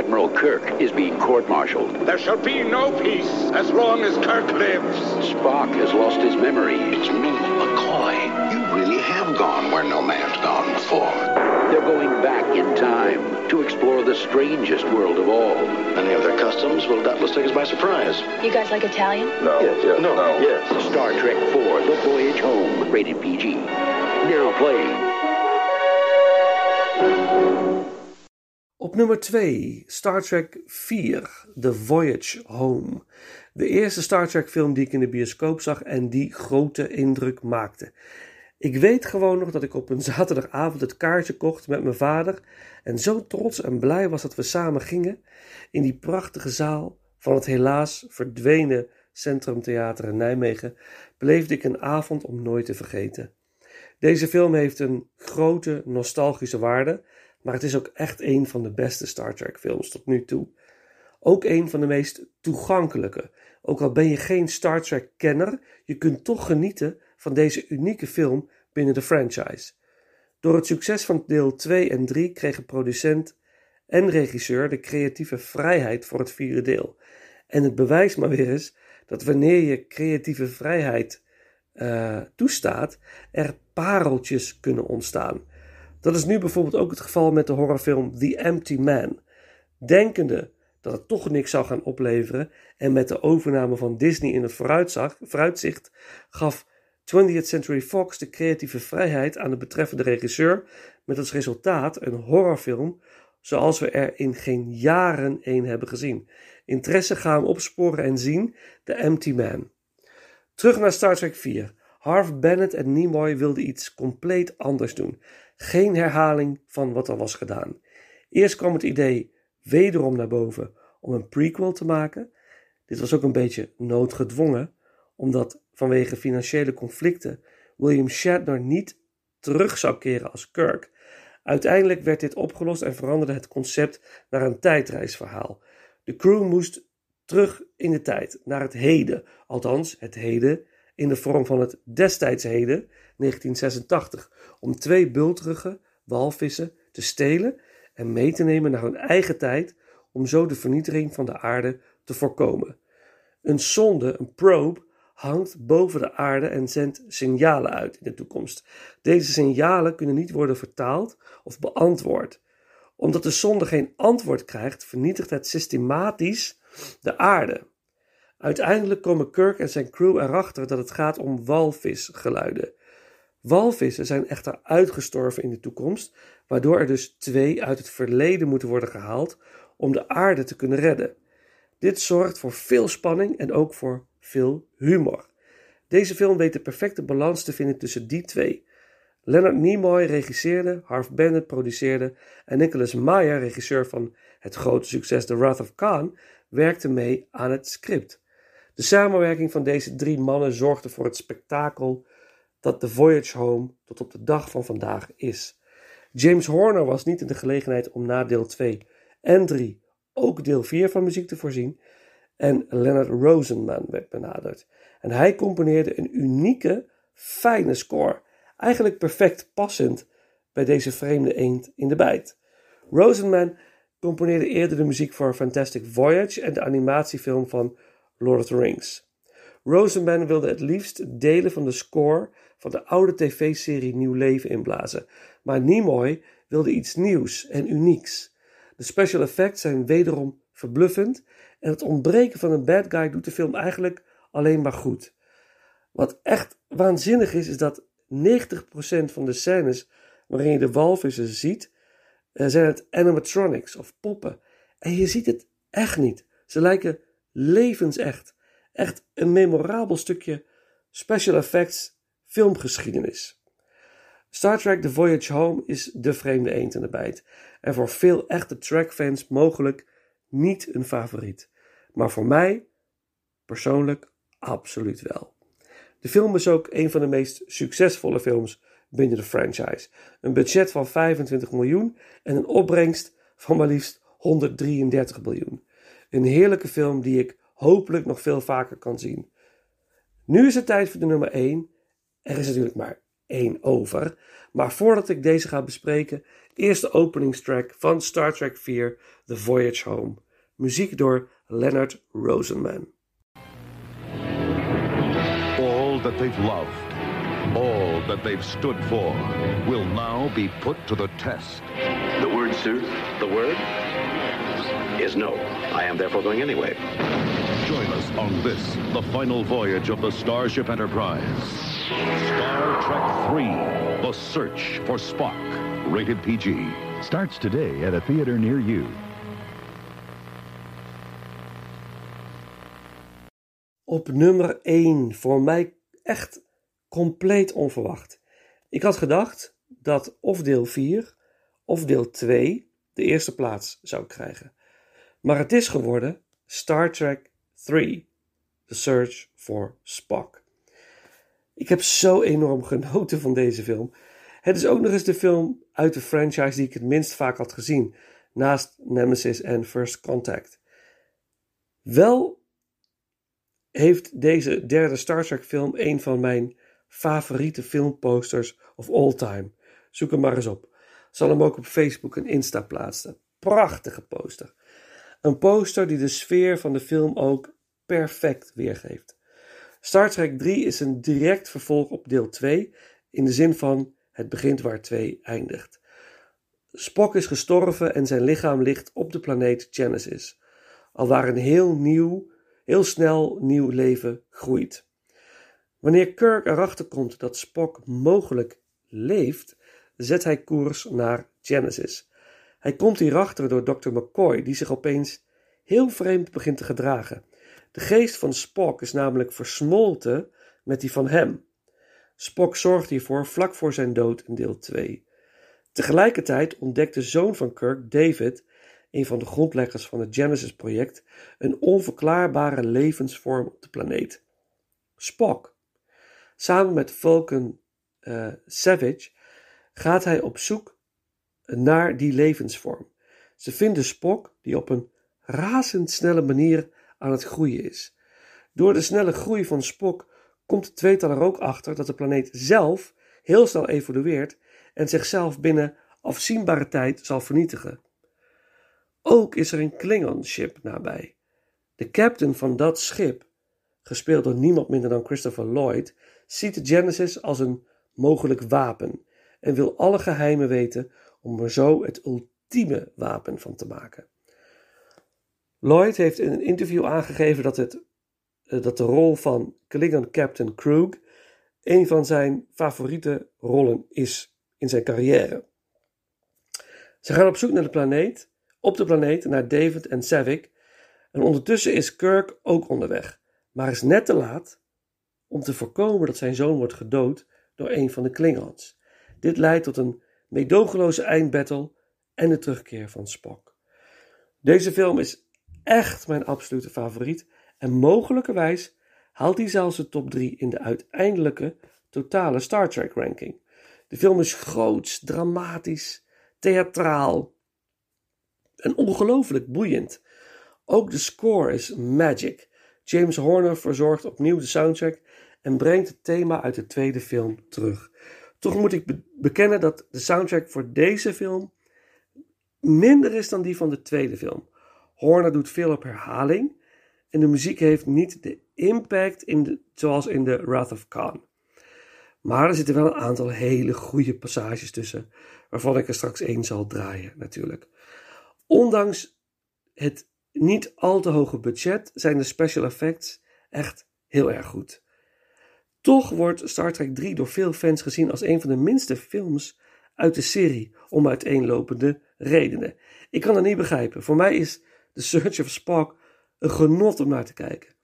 Admiral Kirk is being court-martialed. There shall be no peace as long as Kirk lives. Spock has lost his memory. It's me, McCoy. You really have gone where no man's gone before. They're going back in time to explore the strangest world of all. Many of their customs will doubtless take us by surprise. You guys like Italian? No. Yes, yes, no. no. Yes. Star Trek IV, The Voyage Home, rated PG. Now playing. Op nummer 2, Star Trek 4, The Voyage Home. De eerste Star Trek film die ik in de bioscoop zag en die grote indruk maakte. Ik weet gewoon nog dat ik op een zaterdagavond het kaartje kocht met mijn vader en zo trots en blij was dat we samen gingen in die prachtige zaal van het helaas verdwenen Centrum Theater in Nijmegen, beleefde ik een avond om nooit te vergeten. Deze film heeft een grote nostalgische waarde, maar het is ook echt een van de beste Star Trek films tot nu toe. Ook een van de meest toegankelijke. Ook al ben je geen Star Trek kenner, je kunt toch genieten van deze unieke film binnen de franchise. Door het succes van deel 2 en 3 kregen producent en regisseur de creatieve vrijheid voor het vierde deel. En het bewijst maar weer eens dat wanneer je creatieve vrijheid uh, toestaat, er pareltjes kunnen ontstaan. Dat is nu bijvoorbeeld ook het geval met de horrorfilm The Empty Man. Denkende dat het toch niks zou gaan opleveren en met de overname van Disney in het vooruitzicht gaf 20th Century Fox de creatieve vrijheid aan de betreffende regisseur met als resultaat een horrorfilm zoals we er in geen jaren een hebben gezien. Interesse gaan opsporen en zien The Empty Man. Terug naar Star Trek 4. Harv Bennett en Nimoy wilden iets compleet anders doen. Geen herhaling van wat al was gedaan. Eerst kwam het idee wederom naar boven om een prequel te maken. Dit was ook een beetje noodgedwongen, omdat vanwege financiële conflicten William Shatner niet terug zou keren als Kirk. Uiteindelijk werd dit opgelost en veranderde het concept naar een tijdreisverhaal. De crew moest terug in de tijd, naar het heden, althans het heden in de vorm van het destijds heden, 1986, om twee bultrige walvissen te stelen en mee te nemen naar hun eigen tijd om zo de vernietiging van de aarde te voorkomen. Een sonde, een probe, hangt boven de aarde en zendt signalen uit in de toekomst. Deze signalen kunnen niet worden vertaald of beantwoord. Omdat de sonde geen antwoord krijgt, vernietigt het systematisch de aarde. Uiteindelijk komen Kirk en zijn crew erachter dat het gaat om walvisgeluiden. Walvissen zijn echter uitgestorven in de toekomst, waardoor er dus twee uit het verleden moeten worden gehaald om de aarde te kunnen redden. Dit zorgt voor veel spanning en ook voor veel humor. Deze film weet de perfecte balans te vinden tussen die twee. Leonard Nimoy regisseerde, Harv Bennett produceerde en Nicholas Meyer, regisseur van het grote succes The Wrath of Khan, werkte mee aan het script. De samenwerking van deze drie mannen zorgde voor het spektakel dat The Voyage Home tot op de dag van vandaag is. James Horner was niet in de gelegenheid om na deel 2 en 3 ook deel 4 van muziek te voorzien en Leonard Rosenman werd benaderd. En hij componeerde een unieke, fijne score, eigenlijk perfect passend bij deze vreemde eend in de bijt. Rosenman componeerde eerder de muziek voor Fantastic Voyage en de animatiefilm van Lord of the Rings. Rosenman wilde het liefst delen van de score van de oude tv-serie nieuw leven inblazen, maar Nimoy wilde iets nieuws en unieks. De special effects zijn wederom verbluffend en het ontbreken van een bad guy doet de film eigenlijk alleen maar goed. Wat echt waanzinnig is, is dat 90% van de scènes waarin je de walvissen ziet, eh, zijn het animatronics of poppen. En je ziet het echt niet. Ze lijken levensecht. Echt een memorabel stukje special effects filmgeschiedenis. Star Trek The Voyage Home is de vreemde eend in de bijt. En voor veel echte Trek-fans mogelijk niet een favoriet. Maar voor mij persoonlijk absoluut wel. De film is ook een van de meest succesvolle films binnen de franchise. Een budget van 25 miljoen en een opbrengst van maar liefst 133 miljoen. Een heerlijke film die ik hopelijk nog veel vaker kan zien. Nu is het tijd voor de nummer 1. Er is natuurlijk maar één over. Maar voordat ik deze ga bespreken, eerst de openingstrack van Star Trek 4 The Voyage Home. Muziek door Leonard Rosenman. All that they've loved, all that they've stood for, will now be put to the test. The word, sir, the word is no. I am therefore going anyway. Join us on this, the final voyage of the Starship Enterprise. Star Trek 3 The Search for Spock. Rated PG. Starts today at a theater near you. Op nummer 1, voor mij echt compleet onverwacht. Ik had gedacht dat of deel 4 of deel 2 de eerste plaats zou krijgen. Maar het is geworden Star Trek 3 The Search for Spock. Ik heb zo enorm genoten van deze film. Het is ook nog eens de film uit de franchise die ik het minst vaak had gezien, naast Nemesis en First Contact. Wel heeft deze derde Star Trek film een van mijn favoriete filmposters of all time. Zoek hem maar eens op. Zal hem ook op Facebook en Insta plaatsen. Prachtige poster. Een poster die de sfeer van de film ook perfect weergeeft. Star Trek 3 is een direct vervolg op deel 2 in de zin van het begint waar 2 eindigt. Spock is gestorven en zijn lichaam ligt op de planeet Genesis, al waar een heel nieuw, heel snel nieuw leven groeit. Wanneer Kirk erachter komt dat Spock mogelijk leeft, zet hij koers naar Genesis. Hij komt hierachter door Dr. McCoy, die zich opeens heel vreemd begint te gedragen. De geest van Spock is namelijk versmolten met die van hem. Spock zorgt hiervoor vlak voor zijn dood in deel 2. Tegelijkertijd ontdekt de zoon van Kirk, David, een van de grondleggers van het Genesis-project, een onverklaarbare levensvorm op de planeet. Spock. Samen met Vulcan uh, Savage gaat hij op zoek naar die levensvorm. Ze vinden Spock, die op een razendsnelle manier aan het groeien is. Door de snelle groei van Spock komt het tweetal er ook achter dat de planeet zelf heel snel evolueert en zichzelf binnen afzienbare tijd zal vernietigen. Ook is er een Klingon-ship nabij. De captain van dat schip, gespeeld door niemand minder dan Christopher Lloyd, ziet de Genesis als een mogelijk wapen en wil alle geheimen weten om er zo het ultieme wapen van te maken. Lloyd heeft in een interview aangegeven dat, het, eh, dat de rol van Klingon Captain Krug een van zijn favoriete rollen is in zijn carrière. Ze gaan op zoek naar de planeet, op de planeet naar David en Savick. En ondertussen is Kirk ook onderweg, maar is net te laat om te voorkomen dat zijn zoon wordt gedood door een van de Klingons. Dit leidt tot een meedogenloze eindbattle en de terugkeer van Spock. Deze film is echt mijn absolute favoriet en mogelijkerwijs haalt hij zelfs de top 3 in de uiteindelijke totale Star Trek ranking. De film is groots, dramatisch, theatraal en ongelooflijk boeiend. Ook de score is magic. James Horner verzorgt opnieuw de soundtrack en brengt het thema uit de tweede film terug. Toch moet ik bekennen dat de soundtrack voor deze film minder is dan die van de tweede film. Horner doet veel op herhaling en de muziek heeft niet de impact in de, zoals in de Wrath of Khan. Maar er zitten wel een aantal hele goede passages tussen, waarvan ik er straks één zal draaien natuurlijk. Ondanks het niet al te hoge budget zijn de special effects echt heel erg goed. Toch wordt Star Trek 3 door veel fans gezien als een van de minste films uit de serie om uiteenlopende redenen. Ik kan het niet begrijpen. Voor mij is The Search of Spock een genot om naar te kijken.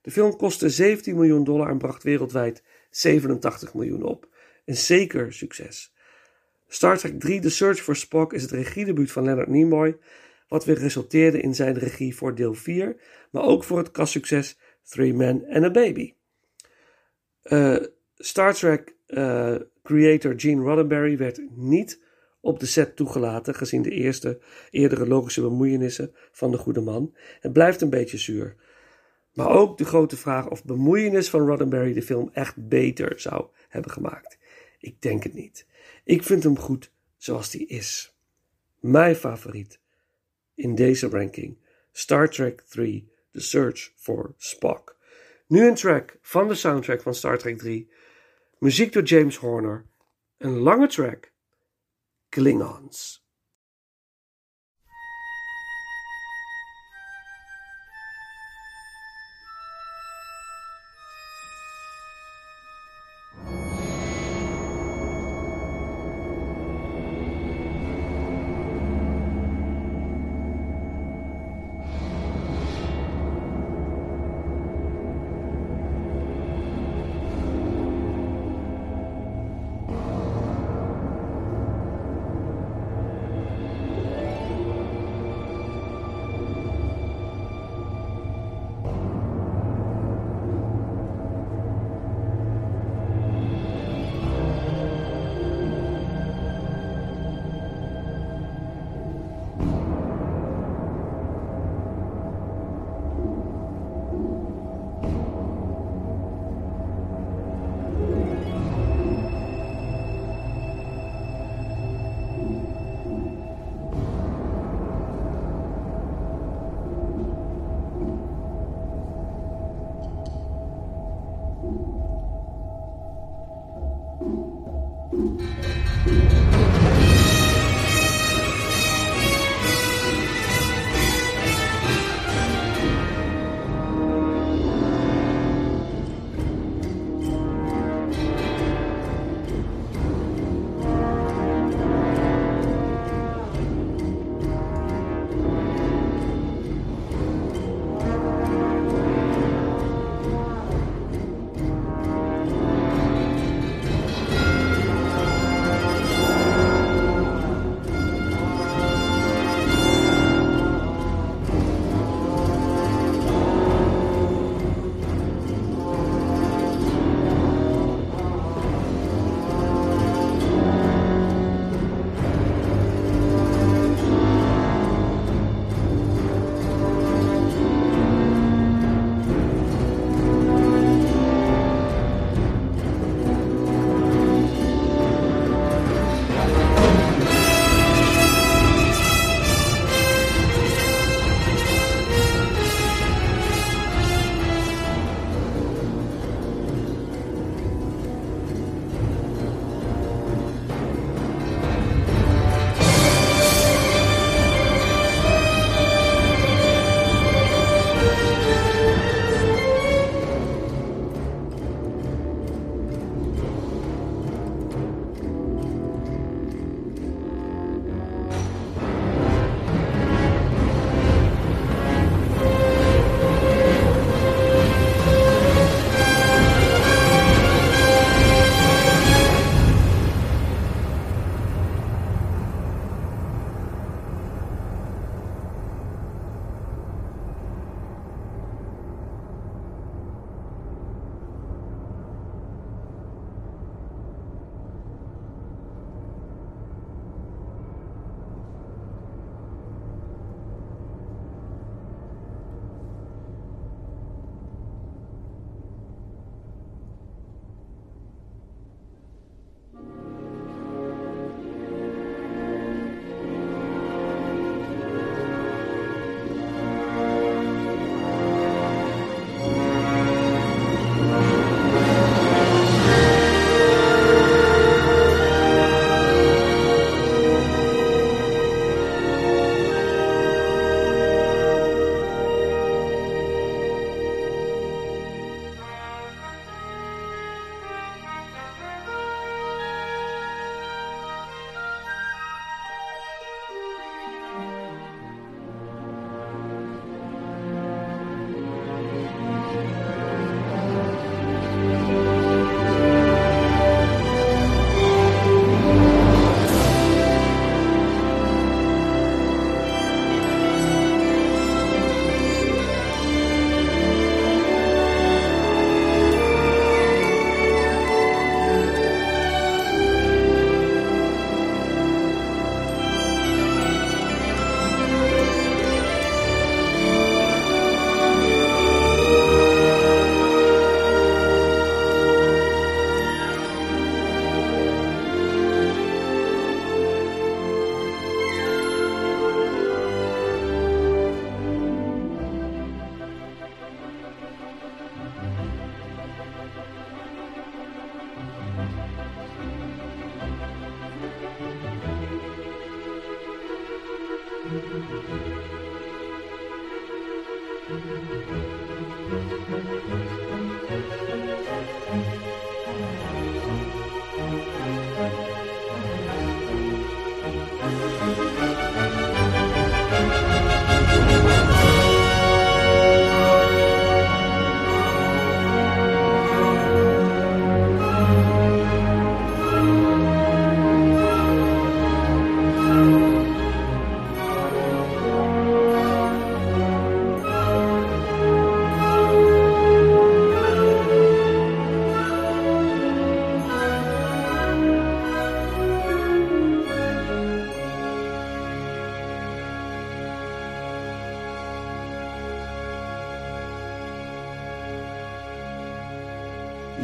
De film kostte 17 miljoen dollar en bracht wereldwijd 87 miljoen op. Een zeker succes. Star Trek 3 The Search for Spock is het regiedebuut van Leonard Nimoy, wat weer resulteerde in zijn regie voor deel 4, maar ook voor het kastsucces Three Men and a Baby. Uh, Star Trek uh, creator Gene Roddenberry werd niet op de set toegelaten, gezien de eerste eerdere logische bemoeienissen van de goede man. Het blijft een beetje zuur. Maar ook de grote vraag of bemoeienis van Roddenberry de film echt beter zou hebben gemaakt. Ik denk het niet. Ik vind hem goed zoals hij is. Mijn favoriet in deze ranking: Star Trek 3: The Search for Spock. Nu een track van de soundtrack van Star Trek 3. Muziek door James Horner. Een lange track. Klingons.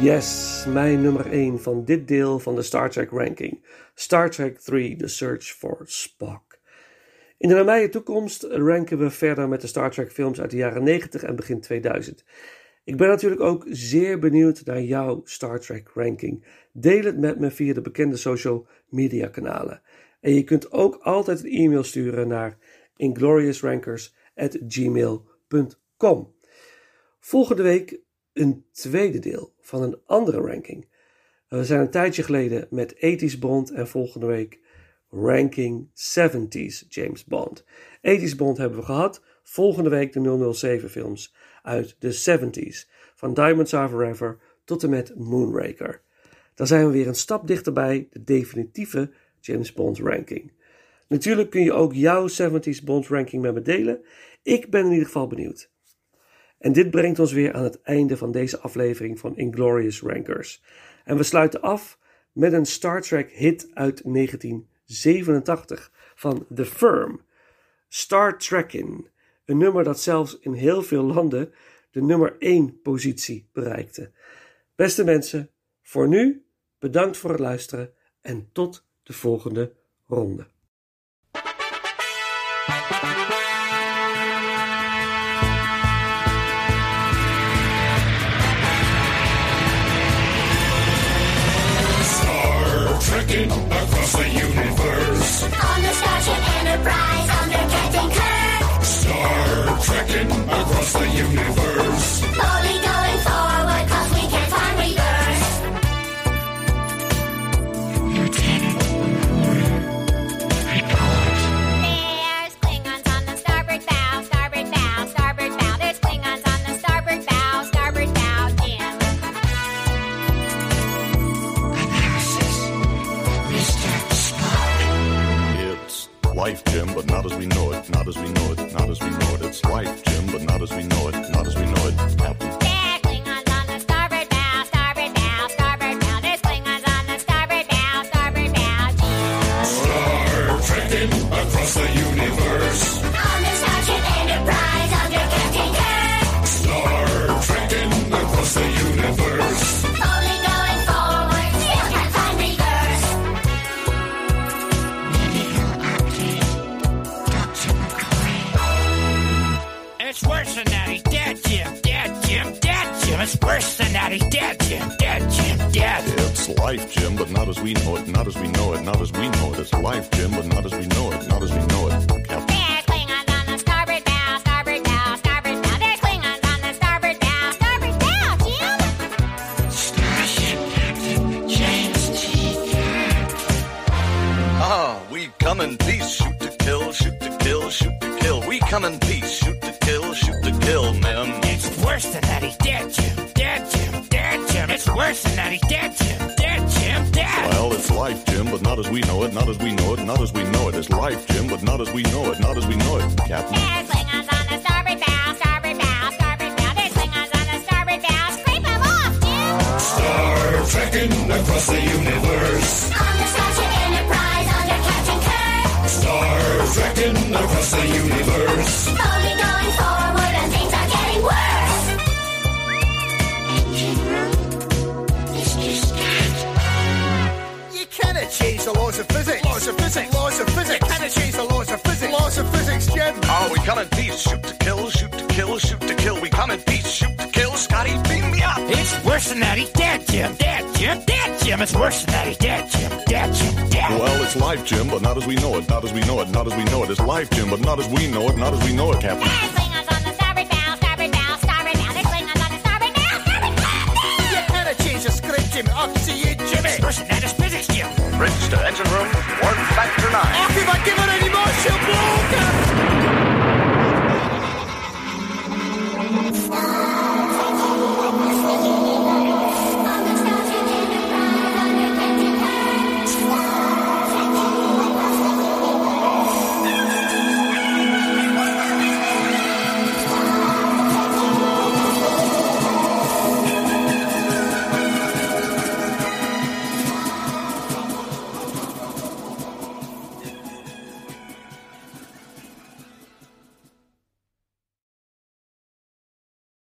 Yes, mijn nummer 1 van dit deel van de Star Trek ranking. Star Trek 3: The Search for Spock. In de nabije toekomst ranken we verder met de Star Trek films uit de jaren 90 en begin 2000. Ik ben natuurlijk ook zeer benieuwd naar jouw Star Trek ranking. Deel het met me via de bekende social media kanalen. En je kunt ook altijd een e-mail sturen naar ingloriousrankers@gmail.com. Volgende week een tweede deel van een andere ranking. We zijn een tijdje geleden met 80s Bond en volgende week ranking 70s James Bond. 80s Bond hebben we gehad. Volgende week de 007 films uit de 70s. Van Diamonds Are Forever tot en met Moonraker. Dan zijn we weer een stap dichterbij de definitieve James Bond ranking. Natuurlijk kun je ook jouw 70s Bond ranking met me delen. Ik ben in ieder geval benieuwd. En dit brengt ons weer aan het einde van deze aflevering van Inglorious Rankers. En we sluiten af met een Star Trek hit uit 1987 van The Firm. Star Trekkin, een nummer dat zelfs in heel veel landen de nummer 1 positie bereikte. Beste mensen, voor nu bedankt voor het luisteren en tot de volgende ronde. Across the universe. On the Starship Enterprise under Captain Kirk. Star trekking across the universe. Life, Jim, but not as we know it, not as we know it, not as we know it. It's life, Jim, but not as we know it, not as we know it. Captain. There, Klingons on It's worse than that. He's dead, Jim. Dead, Jim. Dead. It's life, Jim, but not as we know it, not as we know it, not as we know it. It's life, Jim, but not as we know it, not as we know it. Captain. There's Klingons on the starboard bow, starboard bow, starboard bow. There's Klingons on the starboard bow, starboard bow, Jim. Starship Captain James T. Ah, we come in peace, shoot to kill, shoot to kill, shoot to kill. We come in peace, Jim. It's that. He's dead, Jim. Dead, Jim. Dead. Well, it's life, Jim, but not as we know it, not as we know it, not as we know it. It's life, Jim, but not as we know it, not as we know it. Captain. There's Klingons on the starboard bow, starboard bow, starboard bow. There's Klingons on the starboard bow. Scrape 'em off, Jim. Star trekking across the universe. On the Starship Enterprise under Captain Kirk. Star trekking across the universe. come in peace, shoot to kill, shoot to kill, shoot to kill. We come in peace, shoot to kill. Scotty, beam me up. It's worse than that. He's dead, Jim. Dead, Jim. Dead, Jim. It's worse than that. He's dead, Jim. Dead, Jim. Dead. Well, it's life, Jim, but not as we know it. Not as we know it. Not as we know it. It's life, Jim, but not as we know it. Not as we know it, Captain. Hey, on the starboard bow, starboard bow, starboard bow. There's Klingons on the starboard bow, starboard bow. You gotta change the script, Jim. Up to you, Jimmy. It's worse than that. It's physics, Jim. Bridge to engine room. Warp factor nine. Off if I give it any more, she'll blow. stars.